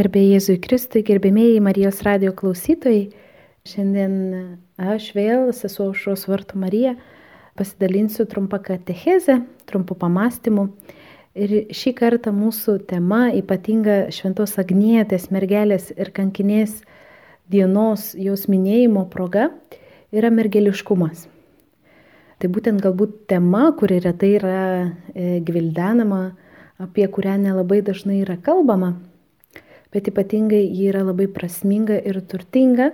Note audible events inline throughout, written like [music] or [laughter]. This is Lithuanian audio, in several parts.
Garbė Jėzui Kristui, gerbėmėjai Marijos radio klausytojai. Šiandien aš vėl, sesuo Aušros vartų Marija, pasidalinsiu trumpą katechezę, trumpų pamastymų. Ir šį kartą mūsų tema ypatinga Šventos Agnietės mergelės ir kankinės dienos jos minėjimo proga yra mergeliškumas. Tai būtent galbūt tema, kuri retai yra e, gvildenama, apie kurią nelabai dažnai yra kalbama, bet ypatingai ji yra labai prasminga ir turtinga,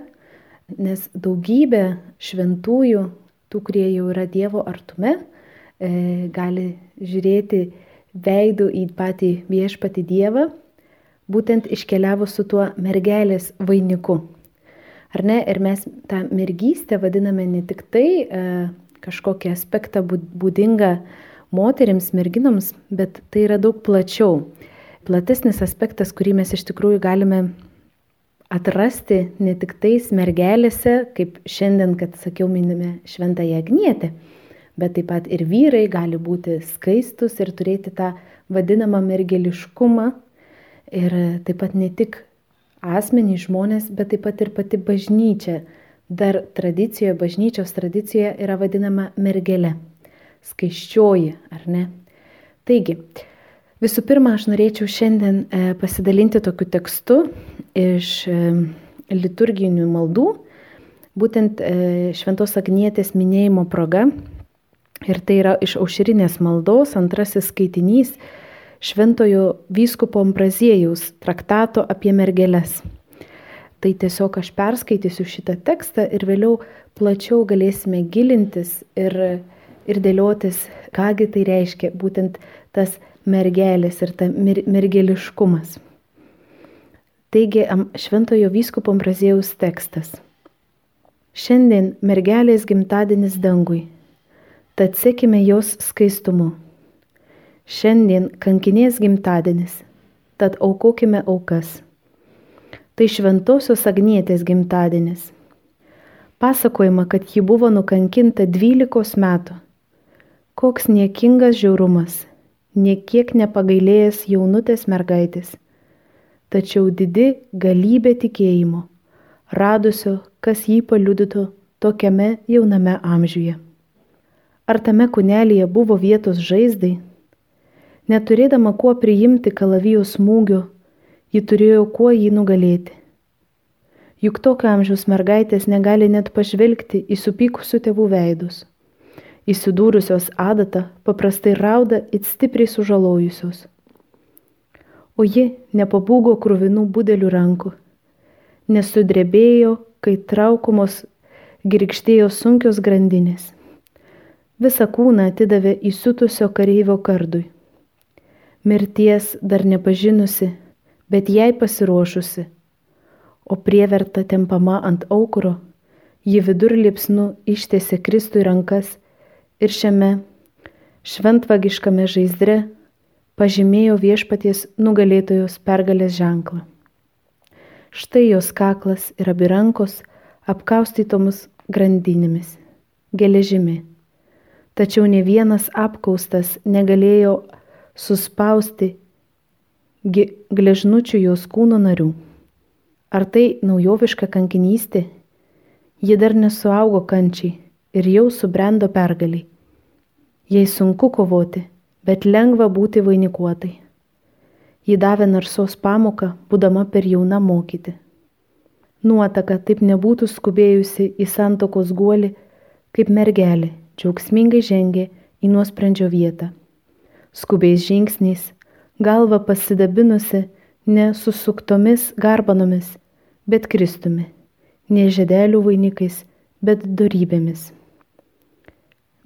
nes daugybė šventųjų, tų, kurie jau yra Dievo artume, e, gali žiūrėti veidų į patį viešpatį Dievą, būtent iškeliavo su tuo mergelės vainiku. Ar ne? Ir mes tą mergystę vadiname ne tik tai e, kažkokį aspektą būdingą moteriams, merginoms, bet tai yra daug plačiau platesnis aspektas, kurį mes iš tikrųjų galime atrasti ne tik tais mergelėse, kaip šiandien, kad sakiau, minime šventąją agnietę, bet taip pat ir vyrai gali būti skaistus ir turėti tą vadinamą mergeliškumą. Ir taip pat ne tik asmenys žmonės, bet taip pat ir pati bažnyčia. Dar tradicijoje, bažnyčios tradicijoje yra vadinama mergelė. Skaiščioji, ar ne? Taigi, Visų pirma, aš norėčiau šiandien e, pasidalinti tokiu tekstu iš e, liturginių maldų, būtent e, Šventos Agnietės minėjimo proga. Ir tai yra iš aušrinės maldos antrasis skaitinys Šventojo vyskupo Ambraziejaus traktato apie mergelės. Tai tiesiog aš perskaitysiu šitą tekstą ir vėliau plačiau galėsime gilintis ir, ir dėliotis, kągi tai reiškia būtent tas mergelės ir ta mer mergeliškumas. Taigi šventojo vyskupo Ambrazėjaus tekstas. Šiandien mergelės gimtadienis dangui, tad sekime jos skaistumu. Šiandien kankinės gimtadienis, tad aukokime aukas. Tai šventosios Agnietės gimtadienis. Pasakojama, kad ji buvo nukankinta 12 metų. Koks niekingas žiaurumas niekiek nepagailėjęs jaunutės mergaitės, tačiau didi galybė tikėjimo, radusio, kas jį paliudytų tokiame jauname amžiuje. Ar tame kunelėje buvo vietos žaizdai? Neturėdama kuo priimti kalavijos smūgio, ji turėjo kuo jį nugalėti. Juk tokio amžiaus mergaitės negali net pažvelgti į supykusių tėvų veidus įsidūrusios adatą paprastai rauda it stipriai sužalojusios. O ji nepabūgo krūvinų budelių rankų, nesudrebėjo, kai traukomos girgždėjo sunkios grandinės. Visą kūną atidavė įsiutusio kareivio kardui. Mirties dar nepažinusi, bet jai pasiruošusi, o prieverta tempama ant aukuro, ji vidurlipsnu ištėsi Kristui rankas ir šiame šventvagiškame žaizdre pažymėjo viešpaties nugalėtojos pergalės ženklą. Štai jos kaklas ir abi rankos apkaustytomus grandinėmis, geležimi. Tačiau ne vienas apkaustas negalėjo suspausti gležnučių jos kūno narių. Ar tai naujoviška kankinystė? Ji dar nesuaugo kančiai ir jau subrendo pergaliai. Jai sunku kovoti, bet lengva būti vainikuotai. Ji davė narsos pamoką, būdama per jauna mokyti. Nuotaka taip nebūtų skubėjusi į santokos guolį, kaip mergelė džiaugsmingai žengė į nuosprendžio vietą. Skubiais žingsniais, galva pasidabinusi ne susuktomis garbanomis, bet Kristumi, ne žedelių vainikais, bet darybėmis.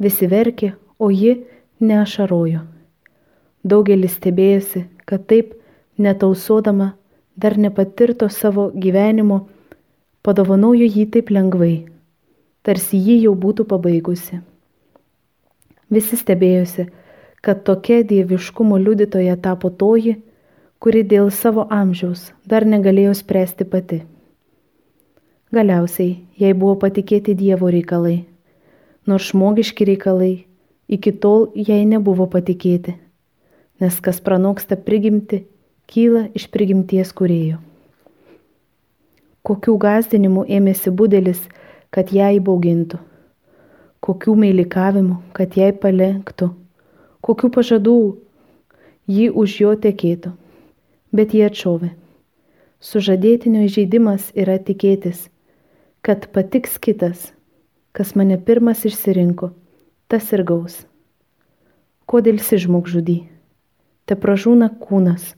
Visi verkė, o ji neašarojo. Daugelis stebėjosi, kad taip netausodama dar nepatirto savo gyvenimo, padovanojo jį taip lengvai, tarsi jį jau būtų pabaigusi. Visi stebėjosi, kad tokia dieviškumo liudytoja tapo toji, kuri dėl savo amžiaus dar negalėjo spręsti pati. Galiausiai jai buvo patikėti Dievo reikalai, nors žmogiški reikalai iki tol jai nebuvo patikėti, nes kas pranoksta prigimti, kyla iš prigimties kurėjo. kokių gazdinimų ėmėsi budelis, kad ją įbaugintų, kokių meilikavimų, kad jai palenktų, kokių pažadų ji už jo tekėtų. Bet jie atšovė. Sužadėtinio įžeidimas yra tikėtis, kad patiks kitas, kas mane pirmas išsirinko, tas ir gaus. Kodėl si žmogžudy? Te pražūna kūnas,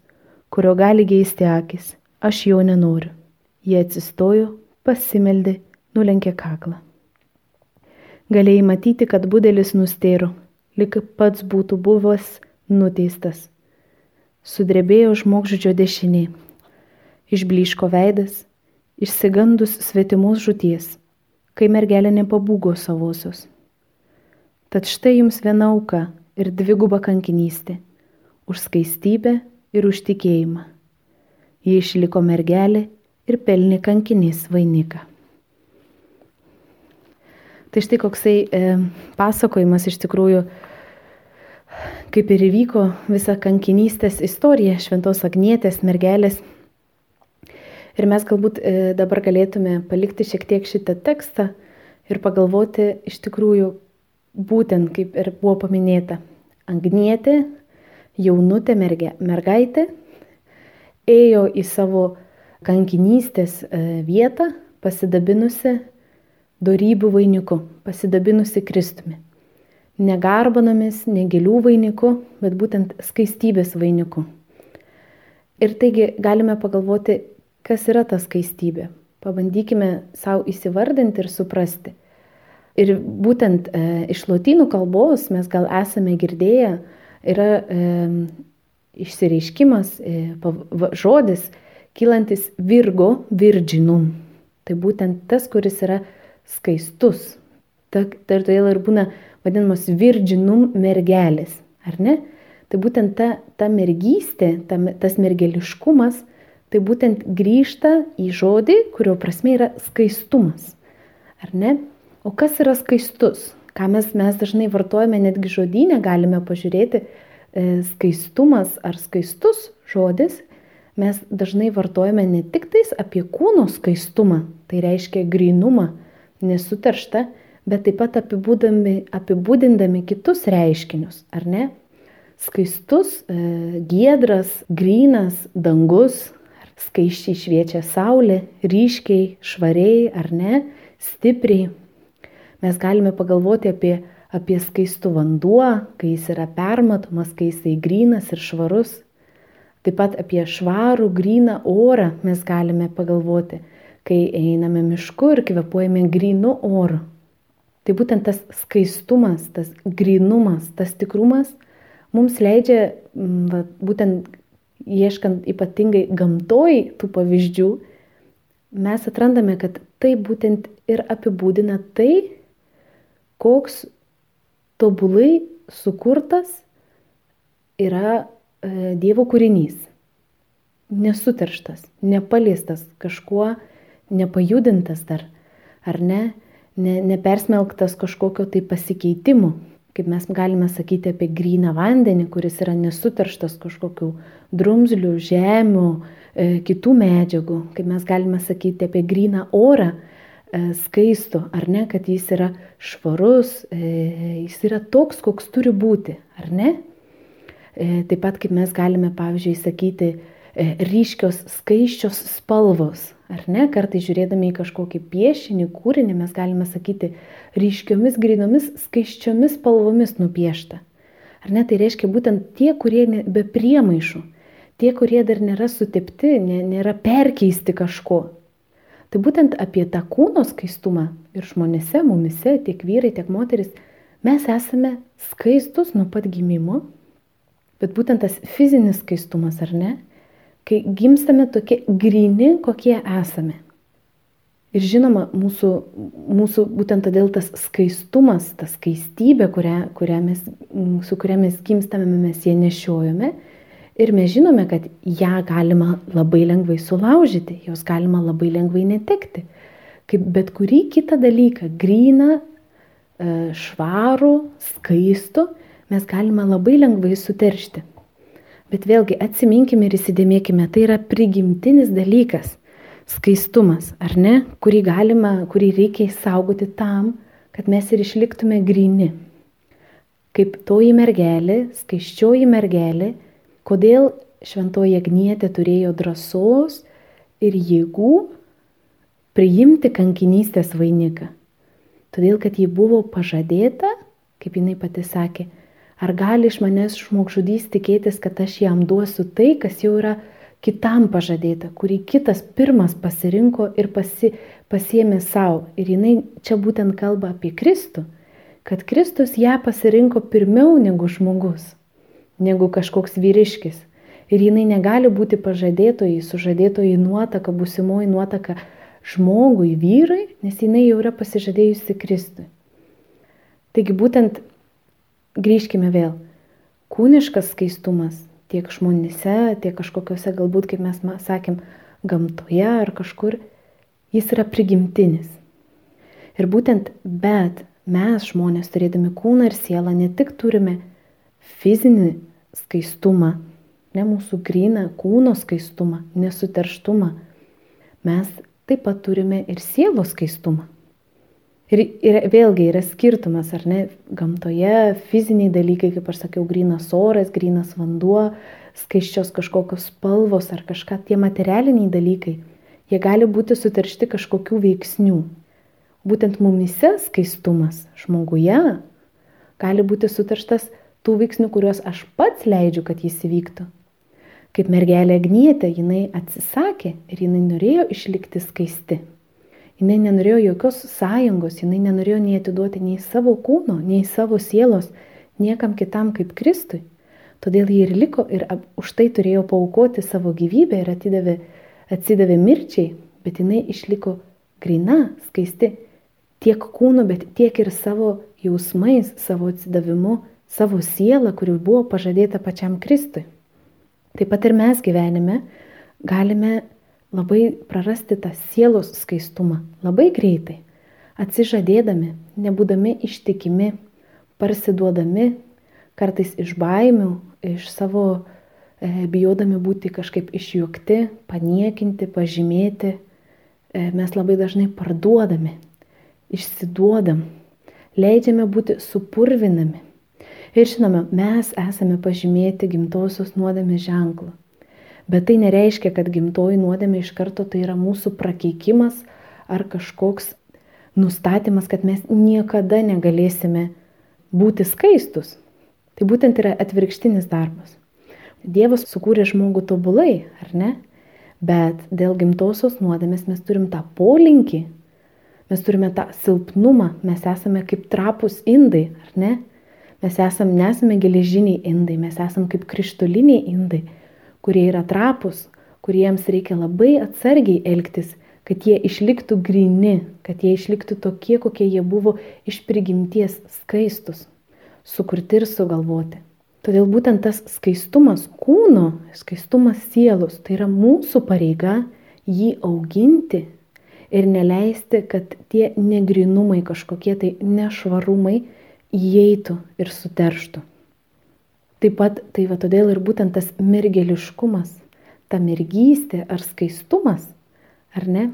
kurio gali geisti akis, aš jo nenoriu. Jie atsistojo, pasimeldė, nulenkė kaklą. Galėjai matyti, kad budelis nustėro, lik pats būtų buvęs nuteistas. Sudrebėjo žmogžudžio dešinė, išbliško veidas, išsigandus svetimos žuties, kai mergelė nepabūgo savosios. Tad štai jums viena auka ir dviguba kankinystė - už skaistybę ir už tikėjimą. Ji išliko mergelė ir pelnė kankinės vainiką. Tai štai koksai e, pasakojimas iš tikrųjų, kaip ir įvyko visa kankinystės istorija šventos Agnietės mergelės. Ir mes galbūt e, dabar galėtume palikti šiek tiek šitą tekstą ir pagalvoti iš tikrųjų būtent kaip ir buvo paminėta. Agnietė, jaunutė merge, mergaitė, ėjo į savo kankinystės e, vietą pasidabinusi darybių vainiku, pasidabinusi Kristumi. Ne garbanomis, ne gėlių vainiku, bet būtent skaistybės vainiku. Ir taigi galime pagalvoti, kas yra ta skaistybė. Pabandykime savo įsivardinti ir suprasti. Ir būtent e, iš lotynų kalbos mes gal esame girdėję, yra e, išsireiškimas, e, žodis, kylantis virgo virginum. Tai būtent tas, kuris yra skaistus. Ta, tai todėl ir būna vadinamas virginum mergelis, ar ne? Tai būtent ta, ta mergystė, ta, tas mergeliškumas, tai būtent grįžta į žodį, kurio prasme yra skaistumas. Ar ne? O kas yra skaistus? Ką mes, mes dažnai vartojame, netgi žodynę galime pažiūrėti, e, skaistumas ar skaistus žodis mes dažnai vartojame ne tik tais apie kūno skaistumą, tai reiškia grinumą, nesuterštą, bet taip pat apibūdindami kitus reiškinius, ar ne? Skaistus, e, giedras, grynas, dangus, skaiščiai šviečia saulė, ryškiai, švariai, ar ne, stipriai. Mes galime pagalvoti apie, apie skaistų vanduo, kai jis yra permatomas, kai jisai grynas ir švarus. Taip pat apie švarų, gryną orą mes galime pagalvoti, kai einame mišku ir kvepuojame grynu oru. Tai būtent tas skaistumas, tas grynumas, tas tikrumas mums leidžia, mm, va, būtent ieškant ypatingai gamtoj tų pavyzdžių, mes atrandame, kad tai būtent ir apibūdina tai, koks tobulai sukurtas yra E, Dievo kūrinys. Nesuterštas, nepaliestas, kažkuo nepajudintas dar, ar ne, ne nepersmelktas kažkokio tai pasikeitimu, kaip mes galime sakyti apie gryną vandenį, kuris yra nesuterštas kažkokiu drumzliu, žemių, e, kitų medžiagų, kaip mes galime sakyti apie gryną orą, e, skaistų, ar ne, kad jis yra švarus, e, jis yra toks, koks turi būti, ar ne? E, taip pat kaip mes galime, pavyzdžiui, sakyti, e, ryškios, skaiščios spalvos. Ar ne, kartai žiūrėdami į kažkokį piešinį, kūrinį, mes galime sakyti ryškiomis, grinomis, skaiščiomis spalvomis nupiešta. Ar ne, tai reiškia būtent tie, kurie be priemaišų, tie, kurie dar nėra sutepti, nėra perkeisti kažko. Tai būtent apie tą kūno skaistumą ir žmonėse, mumise, tiek vyrai, tiek moteris, mes esame skaistus nuo pat gimimo bet būtent tas fizinis skaistumas, ar ne, kai gimstame tokie grini, kokie esame. Ir žinoma, mūsų, mūsų būtent todėl tas skaistumas, ta skaistybė, kurią, kurią mes, su kuria mes gimstame, mes ją nešiojame. Ir mes žinome, kad ją galima labai lengvai sulaužyti, jos galima labai lengvai netekti. Kaip bet kurį kitą dalyką, gryną, e, švarų, skaistų, mes galime labai lengvai suteršti. Bet vėlgi atsiminkime ir įsidėmėkime, tai yra prigimtinis dalykas. skaistumas, ar ne, kurį galima, kurį reikia įsaugoti tam, kad mes ir išliktume grini. Kaip toji mergelė, skaiščioji mergelė, kodėl šventoji Agnietė turėjo drąsos ir jėgų priimti kankinystės vainiką. Todėl, kad ji buvo pažadėta, kaip jinai pati sakė, ar gali iš manęs žmogžudys tikėtis, kad aš jam duosiu tai, kas jau yra kitam pažadėta, kurį kitas pirmas pasirinko ir pasi, pasiemė savo. Ir jinai čia būtent kalba apie Kristų, kad Kristus ją pasirinko pirmiau negu žmogus, negu kažkoks vyriškis. Ir jinai negali būti pažadėtojai, sužadėtojai nuotaka, busimoji nuotaka žmogui, vyrui, nes jinai jau yra pasižadėjusi Kristui. Taigi būtent grįžkime vėl. Kūniškas skaistumas tiek žmonėse, tiek kažkokiuose galbūt, kaip mes sakėm, gamtoje ar kažkur, jis yra prigimtinis. Ir būtent, bet mes žmonės turėdami kūną ir sielą ne tik turime fizinį skaistumą, ne mūsų gryną kūno skaistumą, nesuterštumą, mes taip pat turime ir sielos skaistumą. Ir, ir vėlgi yra skirtumas, ar ne, gamtoje fiziniai dalykai, kaip aš sakiau, grinas oras, grinas vanduo, skaiščios kažkokios spalvos ar kažką, tie materialiniai dalykai, jie gali būti suteršti kažkokių veiksnių. Būtent mumise skaistumas žmoguje gali būti suterštas tų veiksnių, kuriuos aš pats leidžiu, kad jis įvyktų. Kaip mergelė Agnietė, jinai atsisakė ir jinai norėjo išlikti skaisti. Jinai nenorėjo jokios sąjungos, jinai nenorėjo nei atiduoti nei savo kūno, nei savo sielos niekam kitam kaip Kristui. Todėl ji ir liko ir už tai turėjo paukoti savo gyvybę ir atidavė, atsidavė mirčiai, bet jinai išliko grina, skaisti tiek kūnu, bet tiek ir savo jausmais, savo atsidavimu, savo sielą, kuri buvo pažadėta pačiam Kristui. Taip pat ir mes gyvenime galime labai prarasti tą sielos skaistumą labai greitai, atsižadėdami, nebūdami ištikimi, parsiduodami, kartais iš baimių, iš savo e, bijodami būti kažkaip išjuokti, paniekinti, pažymėti, e, mes labai dažnai parduodami, išsiduodam, leidžiame būti supurvinami. Ir žinoma, mes esame pažymėti gimtosios nuodėmės ženklu. Bet tai nereiškia, kad gimtoji nuodėmė iš karto tai yra mūsų prakeikimas ar kažkoks nustatymas, kad mes niekada negalėsime būti skaistus. Tai būtent yra atvirkštinis darbas. Dievas sukūrė žmogų tobulai, ar ne? Bet dėl gimtosios nuodėmės mes turim tą polinkį, mes turime tą silpnumą, mes esame kaip trapus indai, ar ne? Mes esame, nesame geležiniai indai, mes esame kaip krištoliniai indai kurie yra trapus, kuriems reikia labai atsargiai elgtis, kad jie išliktų grini, kad jie išliktų tokie, kokie jie buvo iš prigimties skaistus, sukurti ir sugalvoti. Todėl būtent tas skaistumas kūno, skaistumas sielos, tai yra mūsų pareiga jį auginti ir neleisti, kad tie negrinumai, kažkokie tai nešvarumai įeitų ir suterštų. Taip pat, tai va todėl ir būtent tas mergeliškumas, ta mergystė ar skaistumas, ar ne,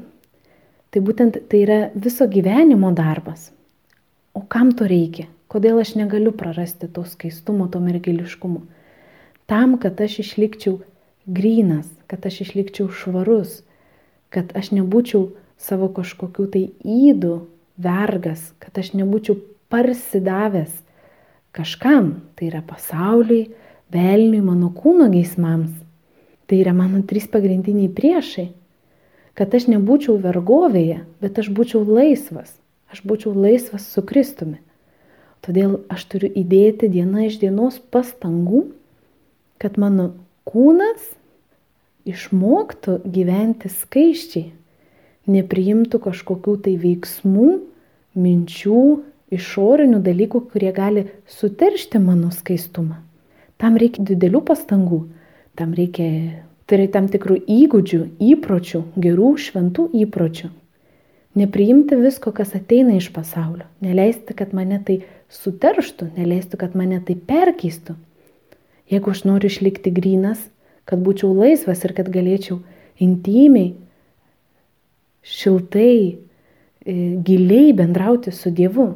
tai būtent tai yra viso gyvenimo darbas. O kam to reikia? Kodėl aš negaliu prarasti to skaistumo, to mergeliškumo? Tam, kad aš išlikčiau grynas, kad aš išlikčiau švarus, kad aš nebūčiau savo kažkokių tai įdų vergas, kad aš nebūčiau parsidavęs kažkam, tai yra pasauliui, velniui, mano kūno geismams. Tai yra mano trys pagrindiniai priešai. Kad aš nebūčiau vergovėje, bet aš būčiau laisvas. Aš būčiau laisvas su Kristumi. Todėl aš turiu įdėti diena iš dienos pastangų, kad mano kūnas išmoktų gyventi skaiščiai, nepriimtų kažkokių tai veiksmų, minčių, išorinių dalykų, kurie gali suteršti mano skaistumą. Tam reikia didelių pastangų, tam reikia turėti tam tikrų įgūdžių, įpročių, gerų, šventų įpročių. Nepriimti visko, kas ateina iš pasaulio. Neleisti, kad mane tai suterštų, neleisti, kad mane tai perkeistų. Jeigu aš noriu išlikti grynas, kad būčiau laisvas ir kad galėčiau intimiai šiltai, e, giliai bendrauti su Dievu,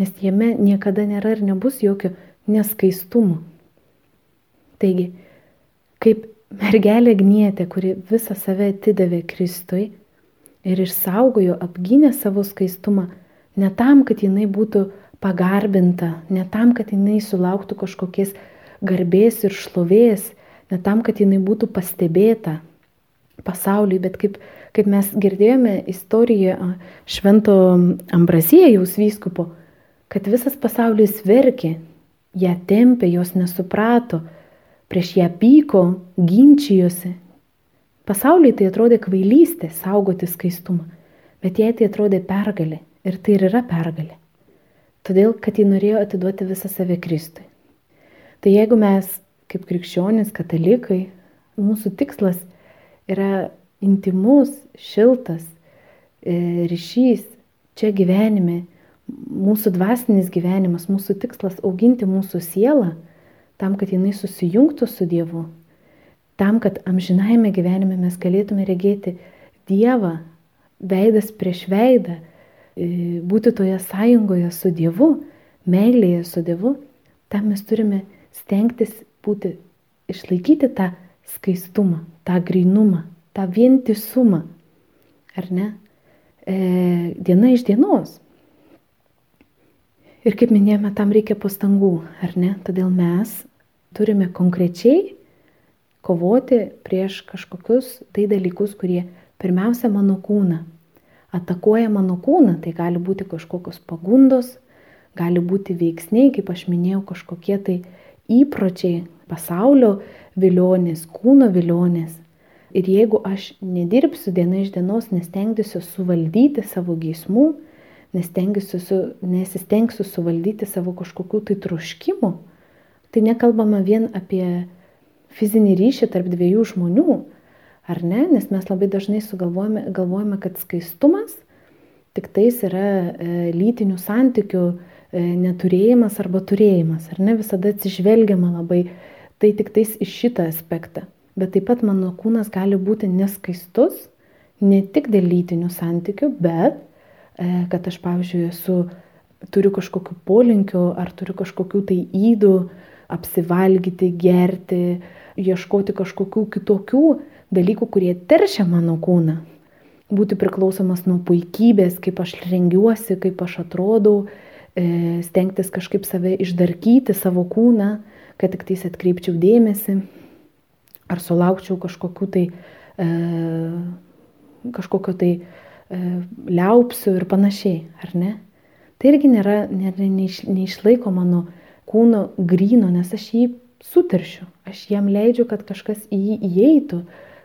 nes jame niekada nėra ir nebus jokio neskaistumo. Taigi, kaip mergelė Gnietė, kuri visą save atidavė Kristui ir išsaugojo, apgynė savo skaistumą, ne tam, kad jinai būtų pagarbinta, ne tam, kad jinai sulauktų kažkokies garbės ir šlovės, ne tam, kad jinai būtų pastebėta pasauliui, bet kaip, kaip mes girdėjome istoriją Švento Ambraziejaus vyskupo, kad visas pasaulis verkė, ją tempė, jos nesuprato, prieš ją pyko, ginčijosi. Pasauliai tai atrodė kvailystė saugoti skaistumą, bet jai tai atrodė pergalė ir tai ir yra pergalė. Todėl, kad ji norėjo atiduoti visą save Kristui. Tai jeigu mes kaip krikščionys, katalikai, mūsų tikslas yra intimus, šiltas e, ryšys čia gyvenime, mūsų dvasinis gyvenimas, mūsų tikslas auginti mūsų sielą, tam, kad jinai susijungtų su Dievu, tam, kad amžinajame gyvenime mes galėtume regėti Dievą veidas prieš veidą, e, būti toje sąjungoje su Dievu, meilėje su Dievu, tam mes turime stengtis būti, išlaikyti tą skaistumą, tą grinumą, tą vientisumą, ar ne, e, diena iš dienos. Ir kaip minėjome, tam reikia pastangų, ar ne? Todėl mes turime konkrečiai kovoti prieš kažkokius tai dalykus, kurie pirmiausia mano kūną atakuoja mano kūną. Tai gali būti kažkokios pagundos, gali būti veiksniai, kaip aš minėjau, kažkokie tai įpročiai, pasaulio vilionės, kūno vilionės. Ir jeigu aš nedirbsiu diena iš dienos, nestengsiu suvaldyti savo geismų, nestengsiu, su, nesistengsiu suvaldyti savo kažkokių tai troškimų, tai nekalbama vien apie fizinį ryšį tarp dviejų žmonių, ar ne? Nes mes labai dažnai sugalvojame, galvojame, kad skaistumas tik tais yra e, lytinių santykių e, neturėjimas arba turėjimas, ar ne? Visada atsižvelgiama labai tai tik tais iš šitą aspektą. Bet taip pat mano kūnas gali būti neskaistus, ne tik dėl lytinių santykių, bet kad aš, pavyzdžiui, esu, turiu kažkokių polinkių ar turiu kažkokių tai įdų apsivalgyti, gerti, ieškoti kažkokių kitokių dalykų, kurie teršia mano kūną. Būti priklausomas nuo puikybės, kaip aš rengiuosi, kaip aš atrodau, e, stengtis kažkaip save išdarkyti, savo kūną kad tik tais atkreipčiau dėmesį, ar sulaukčiau kažkokiu tai, e, kažkokio tai e, liaupsių ir panašiai, ar ne? Tai irgi nėra, nėra neiš, neišlaiko mano kūno gryno, nes aš jį suteršiu, aš jam leidžiu, kad kažkas į jį įeitų,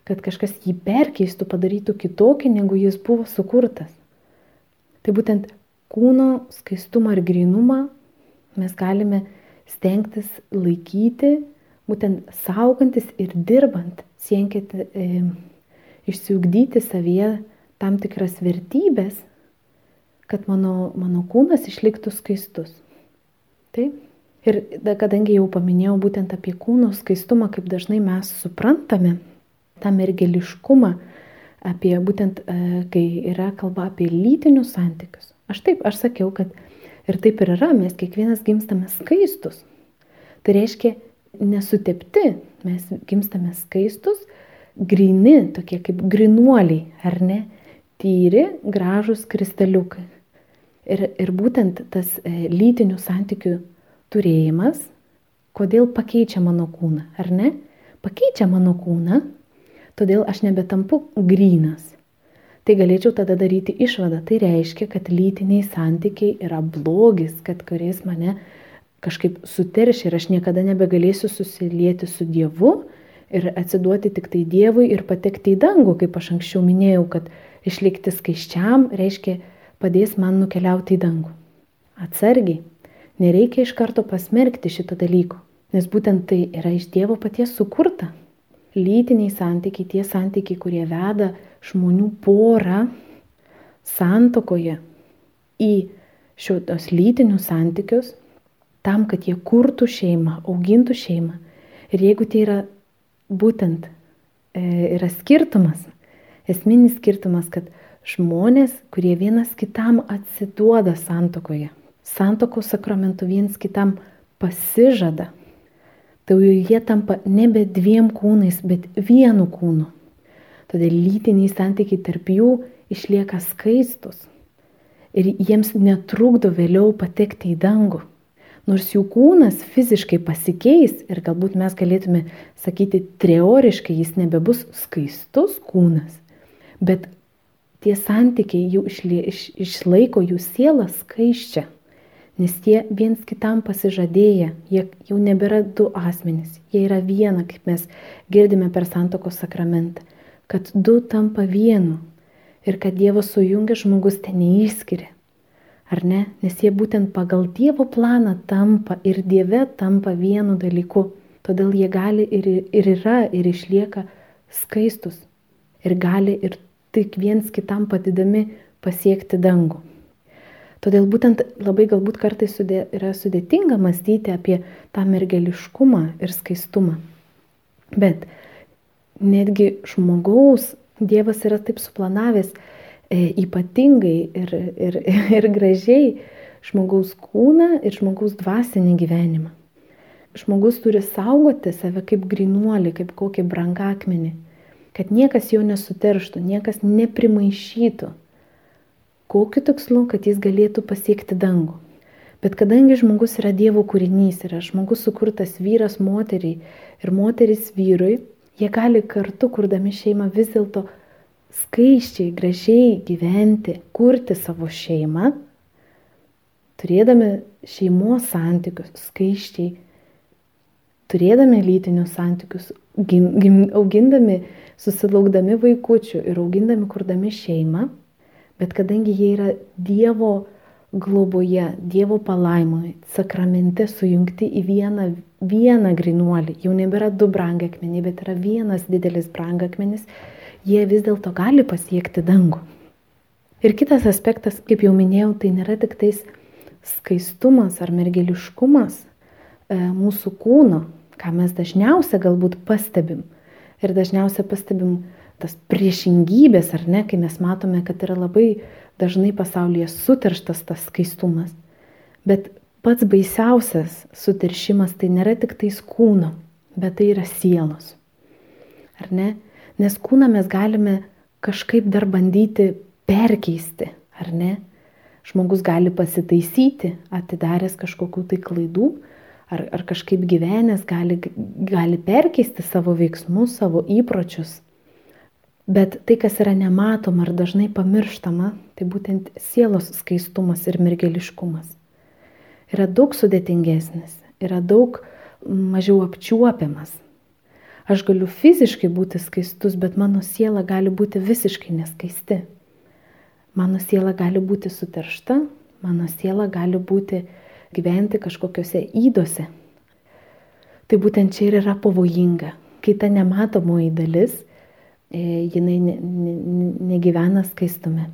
kad kažkas jį perkeistų, padarytų kitokį, negu jis buvo sukurtas. Tai būtent kūno skaistumą ir grinumą mes galime stengtis laikyti, būtent saugantis ir dirbant, siekiant e, išsiugdyti savyje tam tikras vertybės, kad mano, mano kūnas išliktų skaistus. Taip? Ir da, kadangi jau paminėjau būtent apie kūno skaistumą, kaip dažnai mes suprantame tą mergeliškumą, apie būtent, e, kai yra kalba apie lytinius santykius. Aš taip, aš sakiau, kad Ir taip ir yra, mes kiekvienas gimstame skaistus. Tai reiškia nesutepti, mes gimstame skaistus, grini, tokie kaip grinuoliai, ar ne, tyri, gražus kristaliukai. Ir, ir būtent tas e, lytinių santykių turėjimas, kodėl pakeičia mano kūną, ar ne? Pakeičia mano kūną, todėl aš nebetampu grynas tai galėčiau tada daryti išvadą. Tai reiškia, kad lytiniai santykiai yra blogis, kad kuris mane kažkaip suteršia ir aš niekada nebegalėsiu susilieti su Dievu ir atsiduoti tik tai Dievui ir patekti į dangų, kaip aš anksčiau minėjau, kad išlikti skaiščiam reiškia padės man nukeliauti į dangų. Atsargiai, nereikia iš karto pasmerkti šito dalyko, nes būtent tai yra iš Dievo paties sukurta. Lytiniai santykiai, tie santykiai, kurie veda žmonių porą santokoje į šios lytinius santykius, tam, kad jie kurtų šeimą, augintų šeimą. Ir jeigu tai yra būtent e, yra skirtumas, esminis skirtumas, kad žmonės, kurie vienas kitam atsiduoda santokoje. Santokos sakramentu viens kitam pasižada. Tai jau jie tampa nebe dviem kūnais, bet vienu kūnu. Todėl lytiniai santykiai tarp jų išlieka skaistus. Ir jiems netrukdo vėliau patekti į dangų. Nors jų kūnas fiziškai pasikeis ir galbūt mes galėtume sakyti, teoriškai jis nebebus skaistus kūnas, bet tie santykiai jau išlie, iš, išlaiko jų sielą skaiščią, nes jie viens kitam pasižadėję, jie jau nebėra du asmenys, jie yra viena, kaip mes girdime per santokos sakramentą, kad du tampa vienu ir kad Dievas sujungia žmogus ten neįskiria. Ar ne? Nes jie būtent pagal Dievo planą tampa ir Dieve tampa vienu dalyku. Todėl jie gali ir, ir yra ir išlieka skaistus. Ir gali ir tik viens kitam padidami pasiekti dangų. Todėl būtent labai galbūt kartais sudė, yra sudėtinga mąstyti apie tą mergeliškumą ir skaistumą. Bet netgi žmogaus Dievas yra taip suplanavęs, E, ypatingai ir, ir, [laughs] ir gražiai žmogaus kūną ir žmogaus dvasinį gyvenimą. Žmogus turi saugoti save kaip grinuolį, kaip kokį brangakmenį, kad niekas jo nesuterštų, niekas neprimaišytų. Kokiu tikslu, kad jis galėtų pasiekti dangų. Bet kadangi žmogus yra Dievo kūrinys, yra žmogus sukurtas vyras moteriai ir moteris vyrui, jie gali kartu, kurdami šeimą, vis dėlto skaiščiai, gražiai gyventi, kurti savo šeimą, turėdami šeimos santykius skaiščiai, turėdami lytinius santykius, gim, gim, augindami, susilaukdami vaikučių ir augindami, kurdami šeimą, bet kadangi jie yra Dievo globoje, Dievo palaimoje, sakramente sujungti į vieną, vieną grinuolį, jau nebėra du brangakmeniai, bet yra vienas didelis brangakmenis, jie vis dėlto gali pasiekti dangų. Ir kitas aspektas, kaip jau minėjau, tai nėra tik tais skaistumas ar mergeliškumas e, mūsų kūno, ką mes dažniausia galbūt pastebim. Ir dažniausia pastebim tas priešingybės, ar ne, kai mes matome, kad yra labai dažnai pasaulyje suterštas tas skaistumas. Bet pats baisiausias suteršimas tai nėra tik tais kūno, bet tai yra sielos. Ar ne? Nes kūną mes galime kažkaip dar bandyti perkeisti, ar ne? Žmogus gali pasitaisyti, atidaręs kažkokių tai klaidų, ar, ar kažkaip gyvenęs gali, gali perkeisti savo veiksmus, savo įpročius. Bet tai, kas yra nematoma ar dažnai pamirštama, tai būtent sielos skaistumas ir mergeliškumas. Yra daug sudėtingesnis, yra daug mažiau apčiuopiamas. Aš galiu fiziškai būti skaistus, bet mano siela gali būti visiškai neskaisti. Mano siela gali būti suteršta, mano siela gali būti gyventi kažkokiuose įdose. Tai būtent čia ir yra pavojinga, kai ta nematomoji dalis, e, jinai ne, ne, negyvena skaistume.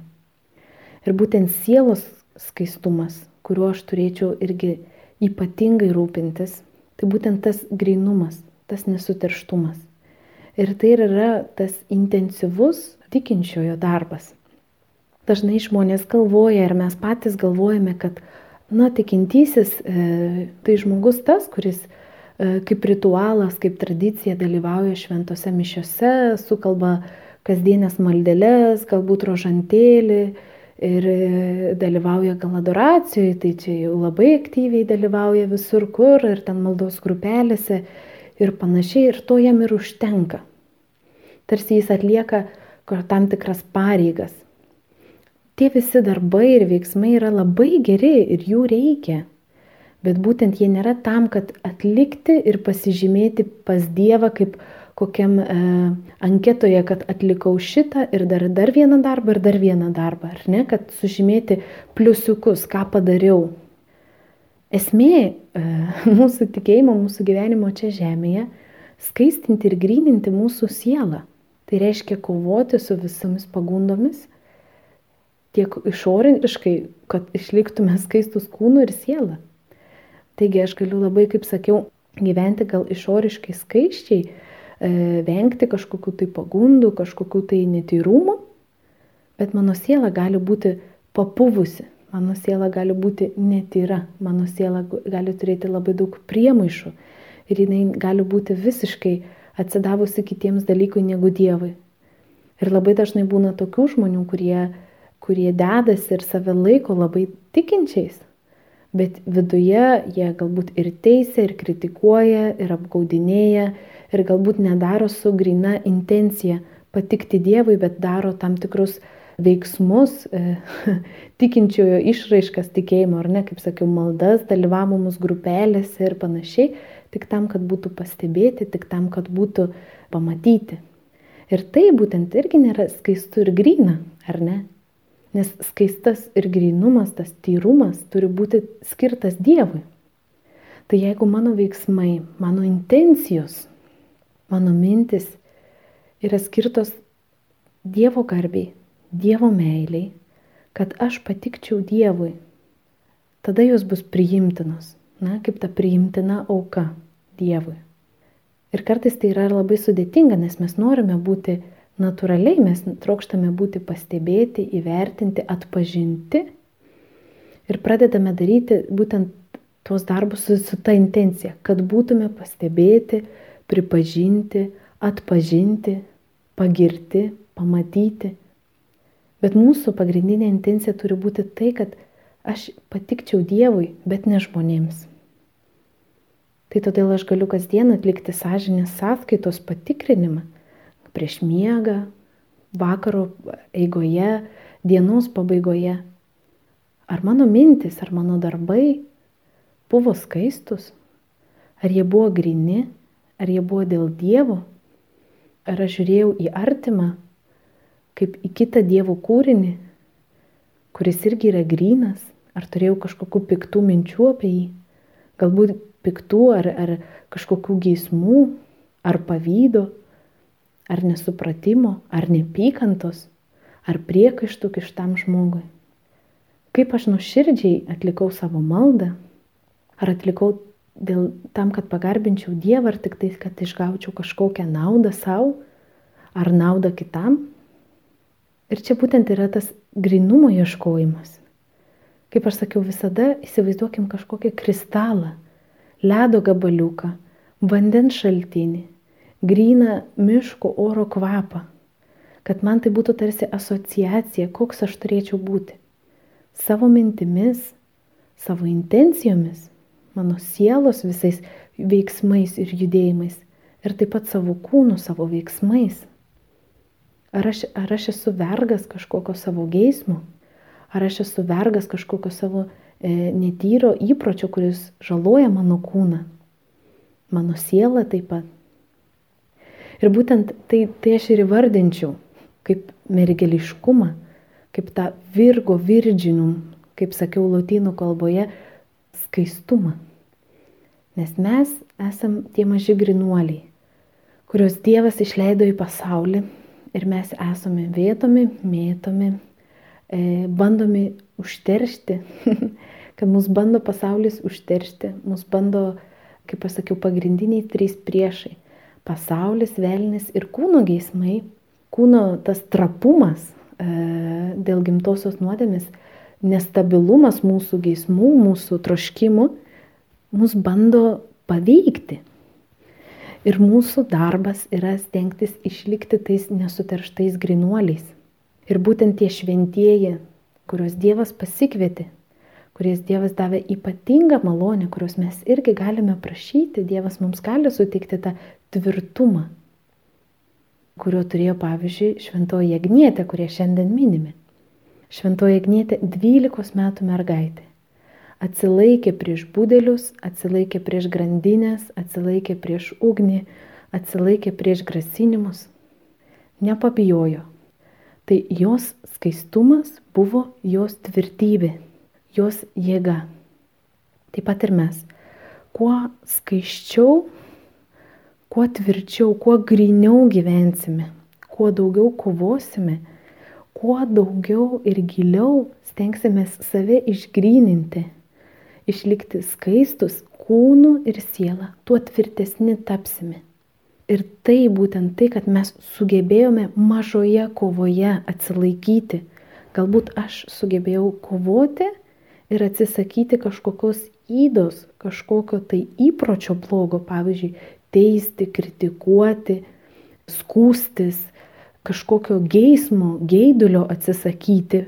Ir būtent sielos skaistumas, kuriuo aš turėčiau irgi ypatingai rūpintis, tai būtent tas grinumas, tas nesuterštumas. Ir tai yra tas intensyvus tikinčiojo darbas. Dažnai žmonės galvoja ir mes patys galvojame, kad, na, tikintysis e, tai žmogus tas, kuris e, kaip ritualas, kaip tradicija dalyvauja šventose mišiose, sukalba kasdienės maldelės, galbūt rožantėlį ir e, dalyvauja gal adoracijoje, tai čia jau labai aktyviai dalyvauja visur kur ir ten maldos grupelėse ir panašiai, ir to jam ir užtenka. Tarsi jis atlieka tam tikras pareigas. Tie visi darbai ir veiksmai yra labai geri ir jų reikia. Bet būtent jie nėra tam, kad atlikti ir pasižymėti pas Dievą kaip kokiam e, anketoje, kad atlikau šitą ir dar, dar vieną darbą ir dar vieną darbą, ar ne, kad sužymėti pliusiukus, ką padariau, Esmė e, [laughs] mūsų tikėjimo, mūsų gyvenimo čia žemėje - skaistinti ir gryninti mūsų sielą. Tai reiškia kovoti su visomis pagundomis, tiek išoriškai, kad išliktume skaistus kūnų ir sielą. Taigi aš galiu labai, kaip sakiau, gyventi gal išoriškai skaiščiai, e, vengti kažkokių tai pagundų, kažkokių tai netyrumų, Bet mano siela gali būti papuvusi, mano siela gali būti netyra, mano siela gali turėti labai daug priemaišų ir jinai gali būti visiškai atsidavusi kitiems dalykui negu Dievui. Ir labai dažnai būna tokių žmonių, kurie, kurie dedasi ir save laiko labai tikinčiais, bet viduje jie galbūt ir teisia, ir kritikuoja, ir apgaudinėja, ir galbūt nedaro su grina intencija patikti Dievui, bet daro tam tikrus veiksmus, e, [laughs] tikinčiojo išraiškas tikėjimo, ar ne, kaip sakiau, maldas, dalyvavimus grupelėse ir panašiai, tik tam, kad būtų pastebėti, tik tam, kad būtų pamatyti. Ir tai būtent irgi nėra skaistu ir grina, ar ne? Nes skaistas ir grinumas, tas tyrumas turi būti skirtas Dievui. Tai jeigu mano veiksmai, mano intencijos, mano mintis yra skirtos Dievo garbiai, Dievo meiliai, kad aš patikčiau Dievui, tada jos bus priimtinos, na, kaip ta priimtina auka Dievui. Ir kartais tai yra labai sudėtinga, nes mes norime būti natūraliai, mes trokštame būti pastebėti, įvertinti, atpažinti ir pradedame daryti būtent tuos darbus su, su ta intencija, kad būtume pastebėti, pripažinti, atpažinti, pagirti, pamatyti. Bet mūsų pagrindinė intencija turi būti tai, kad aš patikčiau Dievui, bet ne žmonėms. Tai todėl aš galiu kasdien atlikti sąžinės sąskaitos patikrinimą prieš miegą, vakaro eigoje, dienos pabaigoje. Ar mano mintis, ar mano darbai buvo skaistus, ar jie buvo grini, ar jie buvo dėl Dievo, ar aš žiūrėjau į artimą kaip į kitą Dievo kūrinį, kuris irgi yra grinas, ar turėjau kažkokių piktų minčių apie jį, galbūt piktų ar, ar kažkokių geismų, ar pavydo, ar nesupratimo, ar nepykantos, ar priekaištų kištam žmogui. Kaip aš nuširdžiai atlikau savo maldą, ar atlikau dėl tam, kad pagarbinčiau Dievą, ar tik tai, kad išgaučiau kažkokią naudą savo, ar naudą kitam. Ir čia būtent yra tas grinumo ieškojimas. Kaip aš sakiau, visada įsivaizduokim kažkokį kristalą ledo gabaliuką, vandens šaltinį, gryną miško oro kvapą, kad man tai būtų tarsi asociacija, koks aš turėčiau būti. Savo mintimis, savo intencijomis, mano sielos visais veiksmais ir judėjimais ir taip pat savo kūnu, savo veiksmais. Ar aš, ar aš esu vergas kažkokio savo geismo, ar aš esu vergas kažkokio savo E, netyro įpročio, kuris žaloja mano kūną, mano sielą taip pat. Ir būtent tai, tai aš ir įvardinčiau kaip mergeliškumą, kaip tą virgo virdžinum, kaip sakiau lotynų kalboje, skaistumą. Nes mes esam tie maži grinuoliai, kuriuos Dievas išleido į pasaulį ir mes esame vėtomi, mėtomi, e, bandomi užteršti, [laughs] kad mus bando pasaulis užteršti, mus bando, kaip pasakiau, pagrindiniai trys priešai - pasaulis, velnis ir kūno geismai, kūno tas trapumas e, dėl gimtosios nuodėmės, nestabilumas mūsų geismų, mūsų troškimų, mus bando paveikti. Ir mūsų darbas yra stengtis išlikti tais nesuterštais grinuoliais. Ir būtent tie šventieji, kuriuos Dievas pasikvietė, kuriais Dievas davė ypatingą malonę, kurios mes irgi galime prašyti, Dievas mums gali suteikti tą tvirtumą, kurio turėjo pavyzdžiui šventoji Agnietė, kurie šiandien minime. Šventoji Agnietė 12 metų mergaitė. Atsilaikė prieš būdelius, atsilaikė prieš grandinės, atsilaikė prieš ugnį, atsilaikė prieš grasinimus. Nepabijojo, Tai jos skaistumas buvo jos tvirtybė, jos jėga. Taip pat ir mes. Kuo skaiščiau, kuo tvirčiau, kuo griniau gyvensime, kuo daugiau kovosime, kuo daugiau ir giliau stengsimės save išgryninti, išlikti skaistus kūnu ir siela, tuo tvirtesni tapsime. Ir tai būtent tai, kad mes sugebėjome mažoje kovoje atsilaikyti. Galbūt aš sugebėjau kovoti ir atsisakyti kažkokios įdos, kažkokio tai įpročio blogo, pavyzdžiui, teisti, kritikuoti, skūstis, kažkokio geismo, geidulio atsisakyti,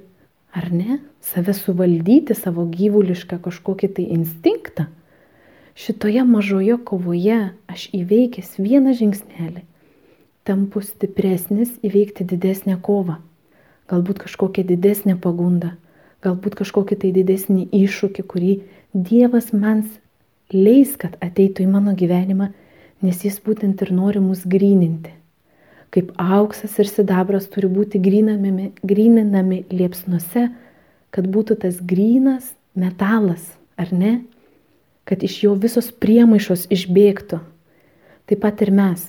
ar ne? Save suvaldyti, savo gyvulišką kažkokį tai instinktą. Šitoje mažoje kovoje aš įveikęs vieną žingsnelį, tampu stipresnis įveikti didesnę kovą. Galbūt kažkokią didesnę pagundą, galbūt kažkokį tai didesnį iššūkį, kurį Dievas man leis, kad ateitų į mano gyvenimą, nes jis būtent ir nori mus gryninti. Kaip auksas ir sidabras turi būti gryninami, gryninami liepsnuose, kad būtų tas grynas metalas, ar ne? kad iš jo visos priemaišos išbėgtų. Taip pat ir mes.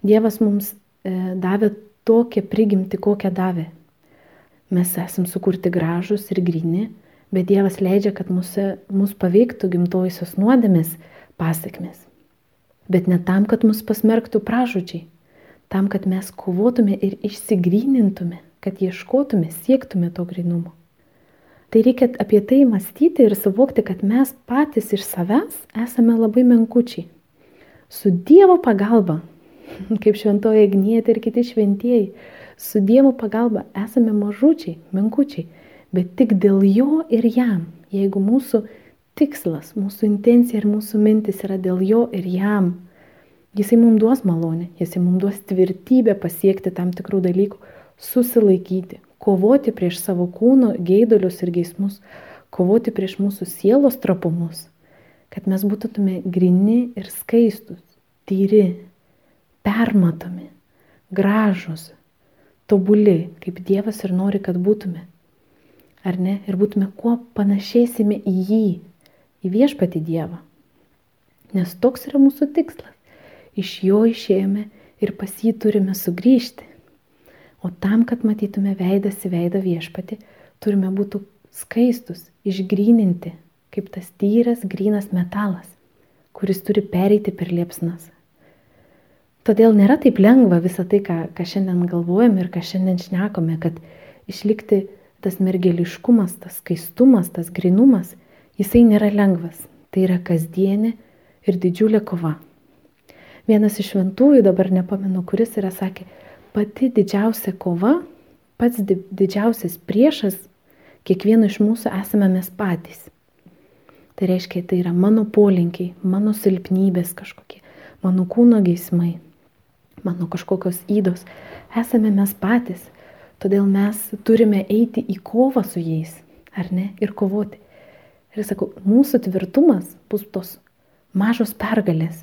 Dievas mums e, davė tokią prigimtį, kokią davė. Mes esam sukurti gražus ir grini, bet Dievas leidžia, kad mūsų, mūsų paveiktų gimtojusios nuodėmės pasiekmes. Bet ne tam, kad mus pasmerktų pražudžiai, tam, kad mes kovotume ir išsigrynintume, kad ieškotume, siektume to grinumo. Tai reikia apie tai mąstyti ir suvokti, kad mes patys iš savęs esame labai menkučiai. Su Dievo pagalba, [laughs] kaip šventoje Agnietė ir kiti šventieji, su Dievo pagalba esame mažučiai, menkučiai, bet tik dėl jo ir jam. Jeigu mūsų tikslas, mūsų intencija ir mūsų mintis yra dėl jo ir jam, jisai mums duos malonę, jisai mums duos tvirtybę pasiekti tam tikrų dalykų, susilaikyti, kovoti prieš savo kūno geidulius ir geismus, kovoti prieš mūsų sielos trapumus, kad mes būtume grini ir skaistus, tyri, permatomi, gražus, tobuli, kaip Dievas ir nori, kad būtume. Ar ne? Ir būtume kuo panašėsime į jį, į viešpati Dievą. Nes toks yra mūsų tikslas. Iš jo išėjome ir pas jį turime sugrįžti. O tam, kad matytume veidas į veidą viešpati, turime būti skaistus, išgryninti, kaip tas tyras, grynas metalas, kuris turi pereiti per liepsnas. Todėl nėra taip lengva visą tai, ką, ką šiandien galvojame ir ką šiandien šnekame, kad išlikti tas mergeliškumas, tas skaistumas, tas grinumas, jisai nėra lengvas. Tai yra kasdienė ir didžiulė kova. Vienas iš šventųjų, dabar nepamenu, kuris yra sakė, pati didžiausia kova, pats didžiausias priešas kiekvieno iš mūsų esame mes patys. Tai reiškia, tai yra mano polinkiai, mano silpnybės kažkokie, mano kūno geismai, mano kažkokios įdos. Esame mes patys, todėl mes turime eiti į kovą su jais, ar ne, ir kovoti. Ir sakau, mūsų tvirtumas bus tos mažos pergalės,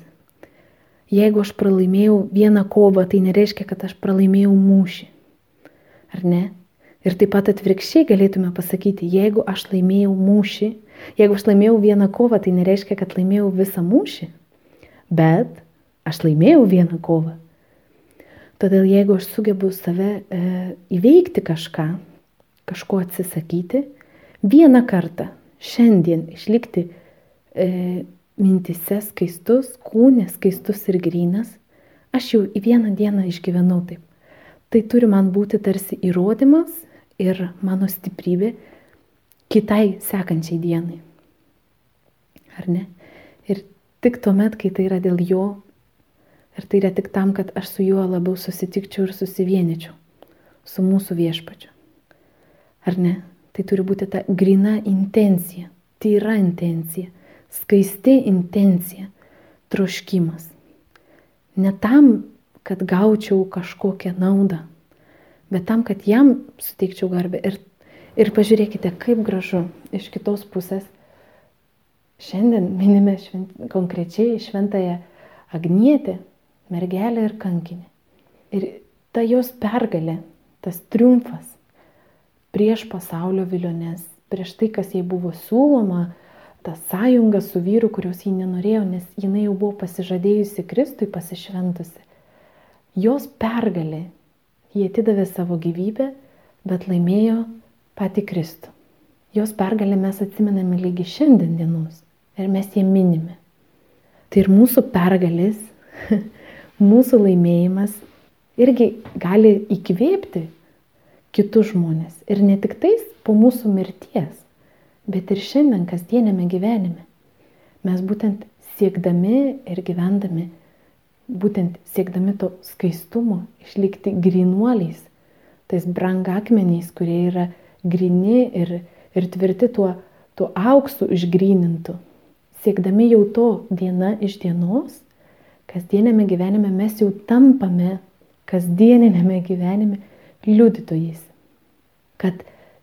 Jeigu aš pralaimėjau vieną kovą, tai nereiškia, kad aš pralaimėjau mūšį. Ar ne? Ir taip pat atvirkščiai galėtume pasakyti, jeigu aš laimėjau mūšį, jeigu aš laimėjau vieną kovą, tai nereiškia, kad laimėjau visą mūšį. Bet aš laimėjau vieną kovą. Todėl jeigu aš sugebu save e, įveikti kažką, kažko atsisakyti, vieną kartą šiandien išlikti e, mintise skaistus, kūne skaistus ir grynas, aš jau į vieną dieną išgyvenau taip. Tai turi man būti tarsi įrodymas ir mano stiprybė kitai sekančiai dienai. Ar ne? Ir tik tuomet, kai tai yra dėl jo, ir tai yra tik tam, kad aš su juo labiau susitikčiau ir susivienyčiau, su mūsų viešpačiu. Ar ne? Tai turi būti ta grina intencija, tyra intencija, skaisti intencija, troškimas. Ne tam, kad gaučiau kažkokią naudą, bet tam, kad jam suteikčiau garbę. Ir, ir pažiūrėkite, kaip gražu iš kitos pusės. Šiandien minime švent, konkrečiai šventąją Agnietę, mergelę ir kankinę. Ir ta jos pergalė, tas triumfas prieš pasaulio viliones, prieš tai, kas jai buvo siūloma, tą sąjungą su vyru, kurios ji nenorėjo, nes jinai jau buvo pasižadėjusi Kristui pasišventusi. Jos pergalė, jie atidavė savo gyvybę, bet laimėjo pati Kristų. Jos pergalę mes atsimename lygi šiandien dienos ir mes jie minime. Tai ir mūsų pergalės, [laughs] mūsų laimėjimas irgi gali įkvėpti kitus žmonės. Ir ne tik tais po mūsų mirties, bet ir šiandien kasdienėme gyvenime. Mes būtent siekdami ir gyvendami, būtent siekdami to skaistumo, išlikti grinuoliais, tais brangakmeniais, kurie yra grini ir, ir tvirti tuo, tuo auksu išgrinintų. Siekdami jau to diena iš dienos, kasdienėme gyvenime mes jau tampame kasdieninėme gyvenime liudytojais. Kad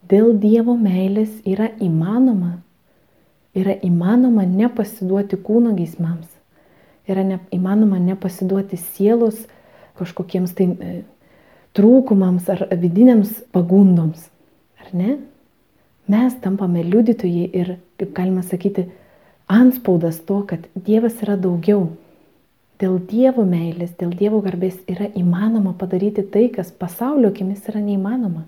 dėl Dievo meilės yra įmanoma, yra įmanoma nepasiduoti kūno geismams, yra ne, įmanoma nepasiduoti sielos kažkokiems tai e, trūkumams ar vidiniams pagundoms. Ar ne? Mes tampame liudytojai ir, kaip galima sakyti, anspaudas to, kad Dievas yra daugiau. Dėl Dievo meilės, dėl Dievo garbės yra įmanoma padaryti tai, kas pasaulio akimis yra neįmanoma.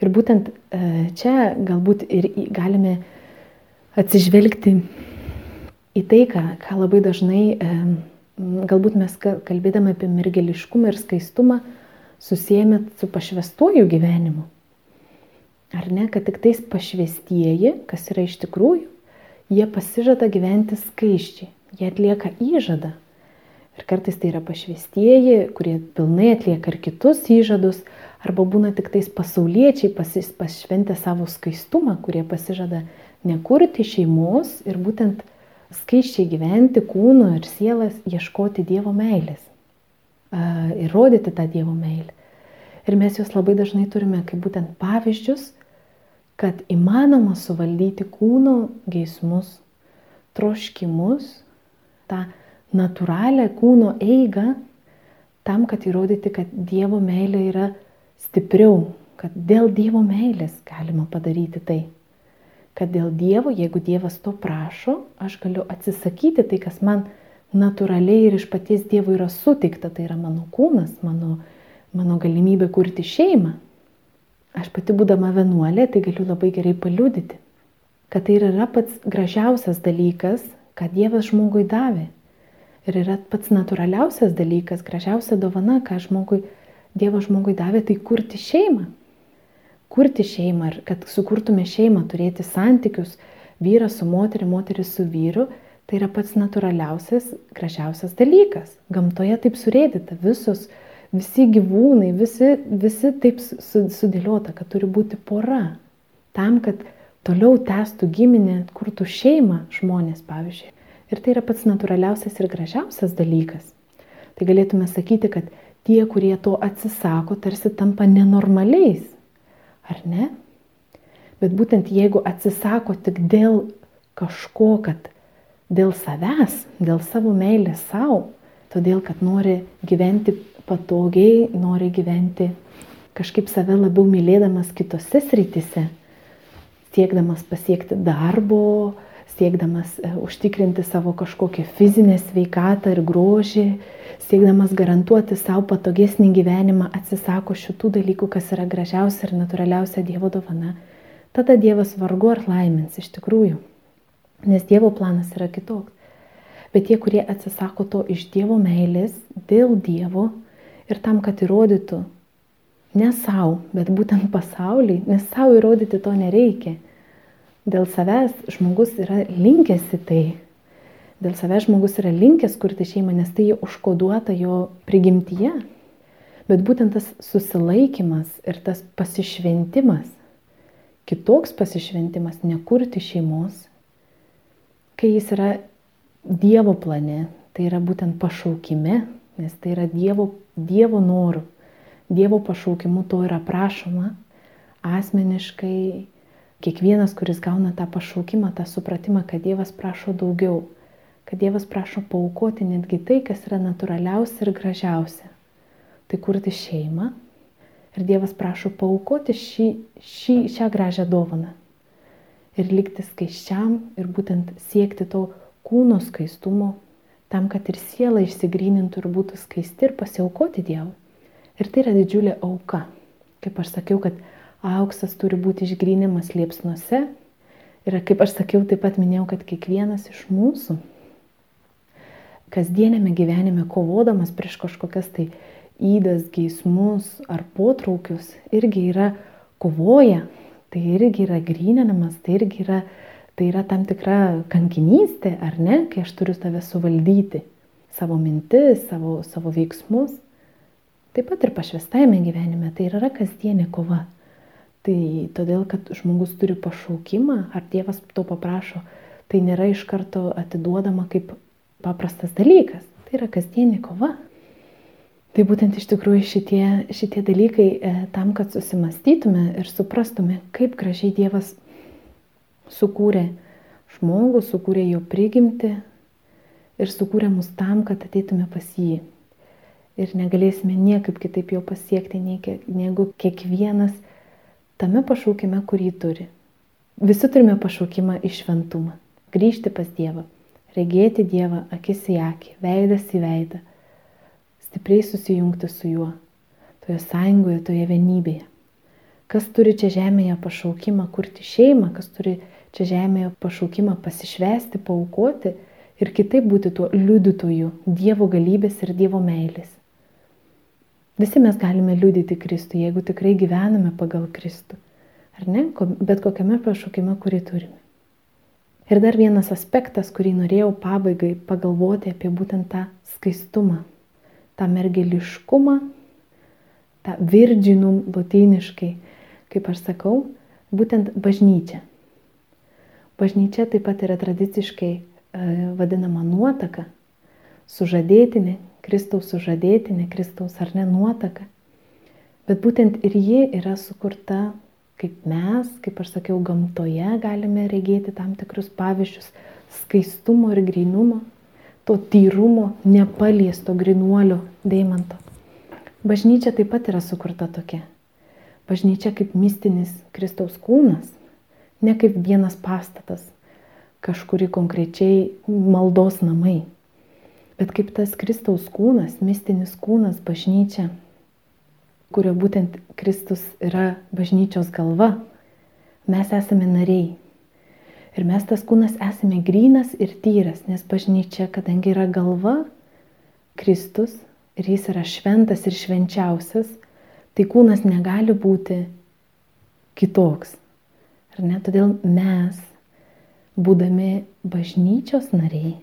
Ir būtent e, čia galbūt ir galime atsižvelgti į tai, ką, ką labai dažnai, e, galbūt mes kalbėdami apie mergeliškumą ir skaistumą, susijęme su pašvestuoju gyvenimu. Ar ne, kad tik tais pašvestieji, kas yra iš tikrųjų, jie pasižada gyventi skaiščiai, jie atlieka įžadą. Ir kartais tai yra pašvestieji, kurie pilnai atlieka ir kitus įžadus, arba būna tik tais pasauliečiai pasis, pašventę savo skaistumą, kurie pasižada nekurti šeimos ir būtent skaiščiai gyventi kūnu ir sielas, ieškoti Dievo meilės ir rodyti tą Dievo meilę. Ir mes juos labai dažnai turime kaip būtent pavyzdžius, kad įmanoma suvaldyti kūno geismus, troškimus, tą natūralią kūno eigą, tam, kad įrodyti, kad Dievo meilė yra stipriau, kad dėl Dievo meilės galima padaryti tai. Kad dėl Dievo, jeigu Dievas to prašo, aš galiu atsisakyti tai, kas man natūraliai ir iš paties Dievo yra suteikta, tai yra mano kūnas, mano, mano galimybė kurti šeimą. Aš pati būdama vienuolė, tai galiu labai gerai paliudyti, kad tai yra pats gražiausias dalykas, ką Dievas žmogui davė. Ir yra pats natūraliausias dalykas, gražiausia dovana, ką žmogui Dievas žmogui davė tai kurti šeimą. Kurti šeimą ir kad sukurtume šeimą, turėti santykius, vyras su moterį, moteris su vyru, tai yra pats natūraliausias, gražiausias dalykas. Gamtoje taip surėdyta, visos, visi gyvūnai, visi, visi taip sudėliota, kad turi būti pora. Tam, kad toliau tęstų giminę, kurtų šeimą žmonės, pavyzdžiui. Ir tai yra pats natūraliausias ir gražiausias dalykas. Tai galėtume sakyti, kad tie, kurie to atsisako, tarsi tampa nenormaliais. Ar ne? Bet būtent jeigu atsisako tik dėl kažko, kad dėl savęs, dėl savo meilės savo, todėl kad nori gyventi patogiai, nori gyventi kažkaip save labiau mylėdamas kitose srityse, siekdamas pasiekti darbo, siekdamas e, užtikrinti savo kažkokią fizinę sveikatą ir grožį, siekdamas garantuoti savo patogesnį gyvenimą, atsisako šitų dalykų, kas yra gražiausia ir natūraliausia Dievo dovana, tada Dievas vargu ar laimins iš tikrųjų. Nes Dievo planas yra kitoks. Bet tie, kurie atsisako to iš Dievo meilės, dėl Dievo ir tam, kad įrodytų ne savo, bet būtent pasauliui, nes savo įrodyti to nereikia dėl savęs žmogus yra linkęs į tai. Dėl savęs žmogus yra linkęs kurti šeimą, nes tai užkoduota jo prigimtyje. Bet būtent tas susilaikimas ir tas pasišventimas, kitoks pasišventimas, nekurti šeimos, kai jis yra Dievo plane, tai yra būtent pašaukime, nes tai yra Dievo, dievo norų, Dievo pašaukimu to yra prašoma asmeniškai Kiekvienas, kuris gauna tą pašaukimą, tą supratimą, kad Dievas prašo daugiau, kad Dievas prašo paukoti netgi tai, kas yra natūraliausia ir gražiausia. Tai kurti šeimą ir Dievas prašo paukoti šį, šį, šią gražią dovaną. Ir likti skaiščiam ir būtent siekti to kūno skaistumo, tam, kad ir siela išsigrynintų ir būtų skaisti ir pasiaukoti Dievui. Ir tai yra didžiulė auka. Kaip aš sakiau, kad auksas turi būti išgrinimas liepsnuose. Ir kaip aš sakiau, taip pat minėjau, kad kiekvienas iš mūsų kasdienėme gyvenime kovodamas prieš kažkokias tai įdas, geismus ar potraukius, irgi yra kovoja, tai irgi yra gryninimas, tai irgi yra, tai yra tam tikra kankinystė, ar ne, kai aš turiu tave suvaldyti savo mintis, savo, savo veiksmus. Taip pat ir pašvestajame gyvenime tai yra kasdienė kova. Tai todėl, kad žmogus turi pašaukimą, ar Dievas to paprašo, tai nėra iš karto atiduodama kaip paprastas dalykas. Tai yra kasdienė kova. Tai būtent iš tikrųjų šitie, šitie dalykai e, tam, kad susimastytume ir suprastume, kaip gražiai Dievas sukūrė žmogų, sukūrė jo prigimti ir sukūrė mus tam, kad ateitume pas jį. Ir negalėsime niekaip kitaip jo pasiekti, negu kiekvienas tame pašaukime, kurį turi. Visi turime pašaukimą į šventumą. Grįžti pas Dievą, regėti Dievą akis į akį, veidas į veidą stipriai susijungti su juo, toje sąjungoje, toje vienybėje. Kas turi čia žemėje pašaukimą kurti šeimą, kas turi čia žemėje pašaukimą pasišvesti, paukoti ir kitaip būti tuo liudytoju Dievo galybės ir Dievo meilės. Visi mes galime liudyti Kristų, jeigu tikrai gyvename pagal Kristų. Ar ne? Bet kokiame pašaukime, kurį turime. Ir dar vienas aspektas, kurį norėjau pabaigai pagalvoti apie būtent tą skaistumą tą mergeliškumą, tą virginum lotyniškai, kaip aš sakau, būtent bažnyčia. Bažnyčia taip pat yra tradiciškai e, vadinama nuotaka, sužadėtinė, Kristaus sužadėtinė, Kristaus ar ne nuotaka. Bet būtent ir ji yra sukurta, kaip mes, kaip aš sakiau, gamtoje galime regėti tam tikrus pavyzdžius skaistumo ir grinumo, to tyrumo, nepaliesto grinuolio deimanto. Bažnyčia taip pat yra sukurta tokia. Bažnyčia kaip mistinis Kristaus kūnas, ne kaip vienas pastatas, kažkuri konkrečiai maldos namai, bet kaip tas Kristaus kūnas, mistinis kūnas, bažnyčia, kurio būtent Kristus yra bažnyčios galva. Mes esame nariai, Ir mes tas kūnas esame grynas ir tyras, nes bažnyčia, kadangi yra galva, Kristus ir jis yra šventas ir švenčiausias, tai kūnas negali būti kitoks. Ar ne? Todėl mes, būdami bažnyčios nariai,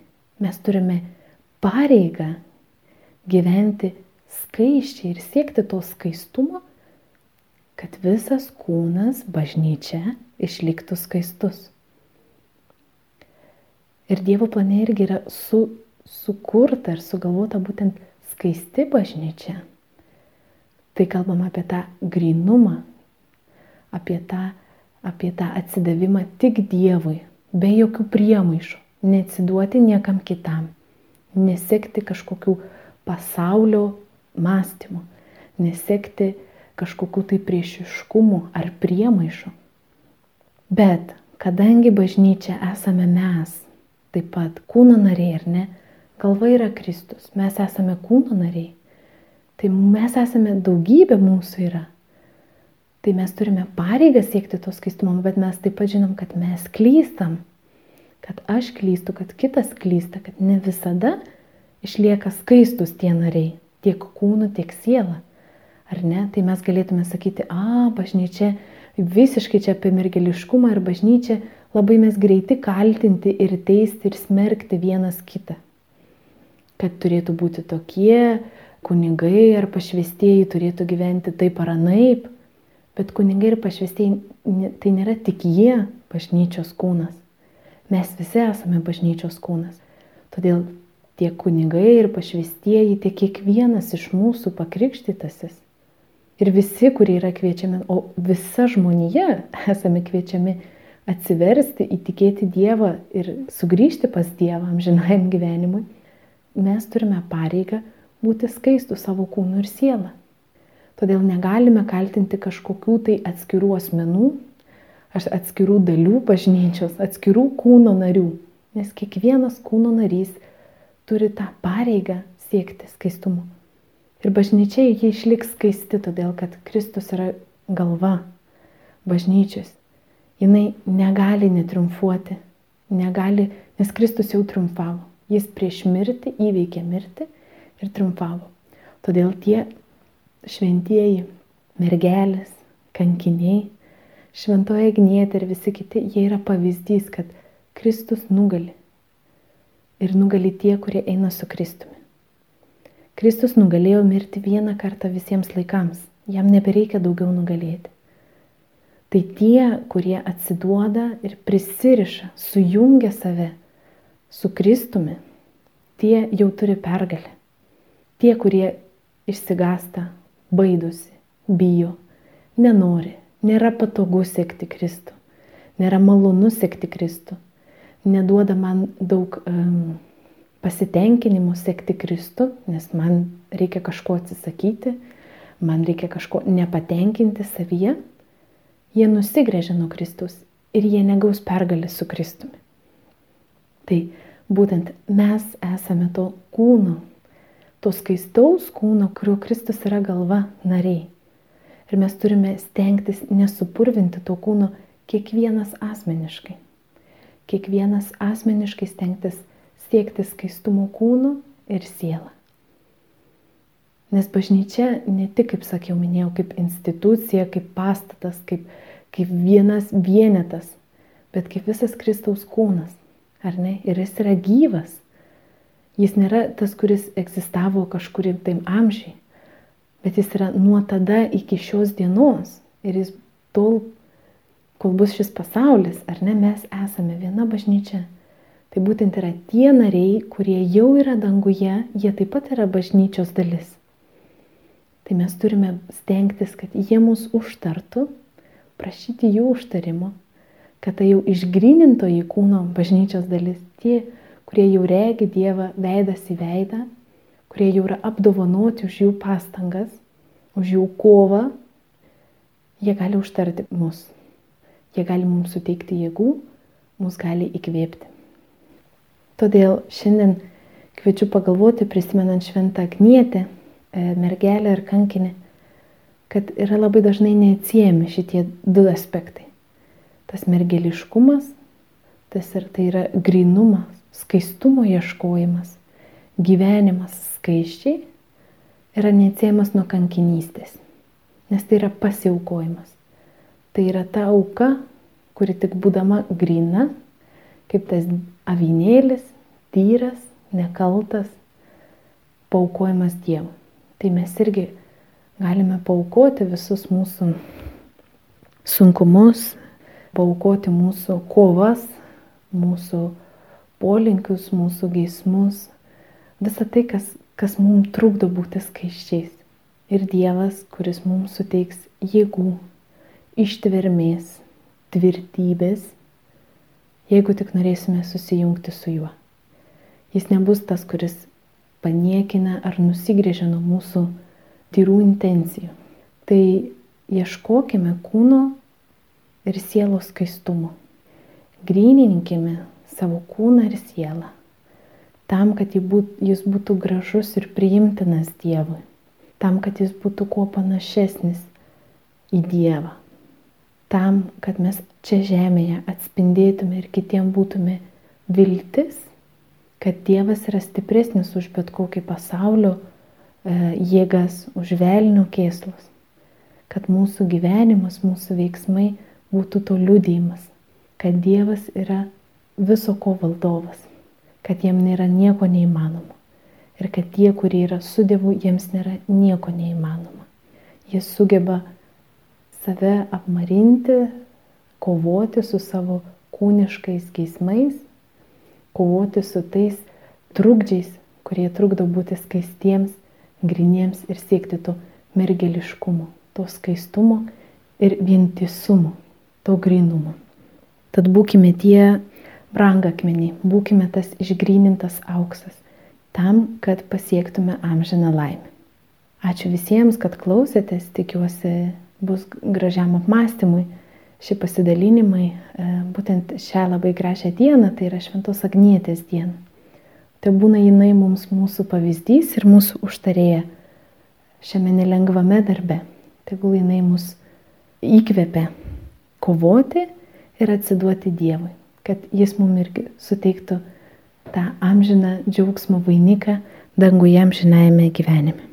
mes turime pareigą gyventi skaiščiai ir siekti to skaistumo, kad visas kūnas bažnyčia išliktų skaistus. Ir Dievo plane irgi yra su, sukurta ir sugalvota būtent skaisti bažnyčia. Tai kalbam apie tą grinumą, apie tą, apie tą atsidavimą tik Dievui, be jokių priemaišų, neatsiduoti niekam kitam, nesekti kažkokių pasaulio mąstymų, nesekti kažkokių tai priešiškumų ar priemaišų. Bet kadangi bažnyčia esame mes, taip pat kūno nariai, ar ne? Galva yra Kristus, mes esame kūno nariai. Tai mes esame daugybė mūsų yra. Tai mes turime pareigą siekti to skaistumo, bet mes taip pat žinom, kad mes klystam. Kad aš klystu, kad kitas klysta, kad ne visada išlieka skaistus tie nariai, tiek kūnų, tiek siela. Ar ne? Tai mes galėtume sakyti, a, bažnyčia visiškai čia apie mergeliškumą ir bažnyčia labai mes greiti kaltinti ir teisti ir smerkti vienas kitą. Kad turėtų būti tokie kunigai ar pašvestieji turėtų gyventi taip ar anaip, bet kunigai ir pašvestieji tai nėra tik jie bažnyčios kūnas. Mes visi esame bažnyčios kūnas. Todėl tiek kunigai ir pašvestieji, tiek kiekvienas iš mūsų pakrikštytasis. Ir visi, kurie yra kviečiami, o visa žmonija [laughs] esame kviečiami atsiversti, įtikėti Dievą ir sugrįžti pas Dievą amžinajam gyvenimui, mes turime pareigą būti skaistų savo kūnu ir sielą. Todėl negalime kaltinti kažkokių tai atskirų asmenų, atskirų dalių bažnyčios, atskirų kūno narių, nes kiekvienas kūno narys turi tą pareigą siekti skaistumo. Ir bažnyčia jie išliks skaisti, todėl kad Kristus yra galva bažnyčios jinai negali netriumfuoti, negali, nes Kristus jau triumfavo. Jis prieš mirtį įveikė mirtį ir triumfavo. Todėl tie šventieji, mergelės, kankiniai, šventoje Agnietė ir visi kiti, jie yra pavyzdys, kad Kristus nugali. Ir nugali tie, kurie eina su Kristumi. Kristus nugalėjo mirti vieną kartą visiems laikams. Jam nebereikia daugiau nugalėti. Tai tie, kurie atsiduoda ir prisiriša, sujungia save su Kristumi, tie jau turi pergalę. Tie, kurie išsigasta, baidosi, bijo, nenori, nėra patogu sekti Kristų, nėra malonu sekti Kristų, neduoda man daug um, pasitenkinimo sekti Kristų, nes man reikia kažko atsisakyti, man reikia kažko nepatenkinti savyje, jie nusigrėžia nuo Kristus ir jie negaus pergalę su Kristumi. Tai būtent mes esame to kūno, to skaistaus kūno, kurio Kristus yra galva, nariai. Ir mes turime stengtis nesupurvinti to kūno kiekvienas asmeniškai. Kiekvienas asmeniškai stengtis siekti skaistumo kūnu ir sielą. Nes bažnyčia ne tik, kaip sakiau, minėjau, kaip institucija, kaip pastatas, kaip, kaip vienas vienetas, bet kaip visas Kristaus kūnas. Ar ne? Ir jis yra gyvas. Jis nėra tas, kuris egzistavo kažkurim taim amžiai, bet jis yra nuo tada iki šios dienos. Ir jis tol, kol bus šis pasaulis, ar ne, mes esame viena bažnyčia Tai būtent yra tie nariai, kurie jau yra danguje, jie taip pat yra bažnyčios dalis. Tai mes turime stengtis, kad jie mus užtartų, prašyti jų užtarimo, kad tai jau išgrinintoji kūno bažnyčios dalis, tie, kurie jau regi Dievą veidas į veidą, kurie jau yra apdovanoti už jų pastangas, už jų kovą, jie gali užtarti mus. Jie gali mums suteikti jėgų, mus gali įkvėpti. Todėl šiandien kviečiu pagalvoti, prisimenant šventą Agnietę, e, mergelę ir kankinį, kad yra labai dažnai neatsiejami šitie du aspektai. Tas mergeliškumas, tas ir tai yra grinumas, skaistumo ieškojimas, gyvenimas skaiščiai yra neatsiejamas nuo kankinystės, nes tai yra pasiaukojimas. Tai yra ta auka, kuri tik būdama grina, kaip tas avinėlis, tyras, nekaltas, paukojamas Dievui. Tai mes irgi galime paukoti visus mūsų sunkumus, paukoti mūsų kovas, mūsų polinkius, mūsų geismus, visą tai, kas, kas mums trukdo būti skaiščiais. Ir Dievas, kuris mums suteiks jėgų, ištvermės, tvirtybės jeigu tik norėsime susijungti su juo. Jis nebus tas, kuris paniekina ar nusigrėžia nuo mūsų tyrų intencijų. Tai ieškokime kūno ir sielos skaistumo. Grynininkime savo kūną ir sielą. Tam, kad jis būtų gražus ir priimtinas Dievui. Tam, kad jis būtų kuo panašesnis į Dievą. Tam, kad mes čia žemėje atspindėtume ir kitiem būtume viltis, kad Dievas yra stipresnis už bet kokį pasaulio e, jėgas, už velnio kėslus, kad mūsų gyvenimas, mūsų veiksmai būtų to liūdėjimas, kad Dievas yra viso ko valdovas, kad jam nėra nieko neįmanoma ir kad tie, kurie yra su Dievu, jiems nėra nieko neįmanoma. Jis sugeba save apmarinti, kovoti su savo kūniškais geismais, kovoti su tais trukdžiais, kurie trukdo būti skaistiems, griniems ir siekti to mergeliškumo, to skaistumo ir vientisumo, to grinumo. Tad būkime tie brangakmeniai, būkime tas išgrynintas auksas, tam, kad pasiektume amžiną laimę. Ačiū visiems, kad klausėtės, tikiuosi bus gražiam apmąstymui šie pasidalinimai, e, būtent šią labai gražią dieną, tai yra Šventos Agnietės diena. Tai būna jinai mums mūsų pavyzdys ir mūsų užtarėja šiame nelengvame darbe. Tegul jinai mus įkvėpia kovoti ir atsiduoti Dievui, kad Jis mums irgi suteiktų tą amžiną džiaugsmo vainiką danguje amžinajame gyvenime.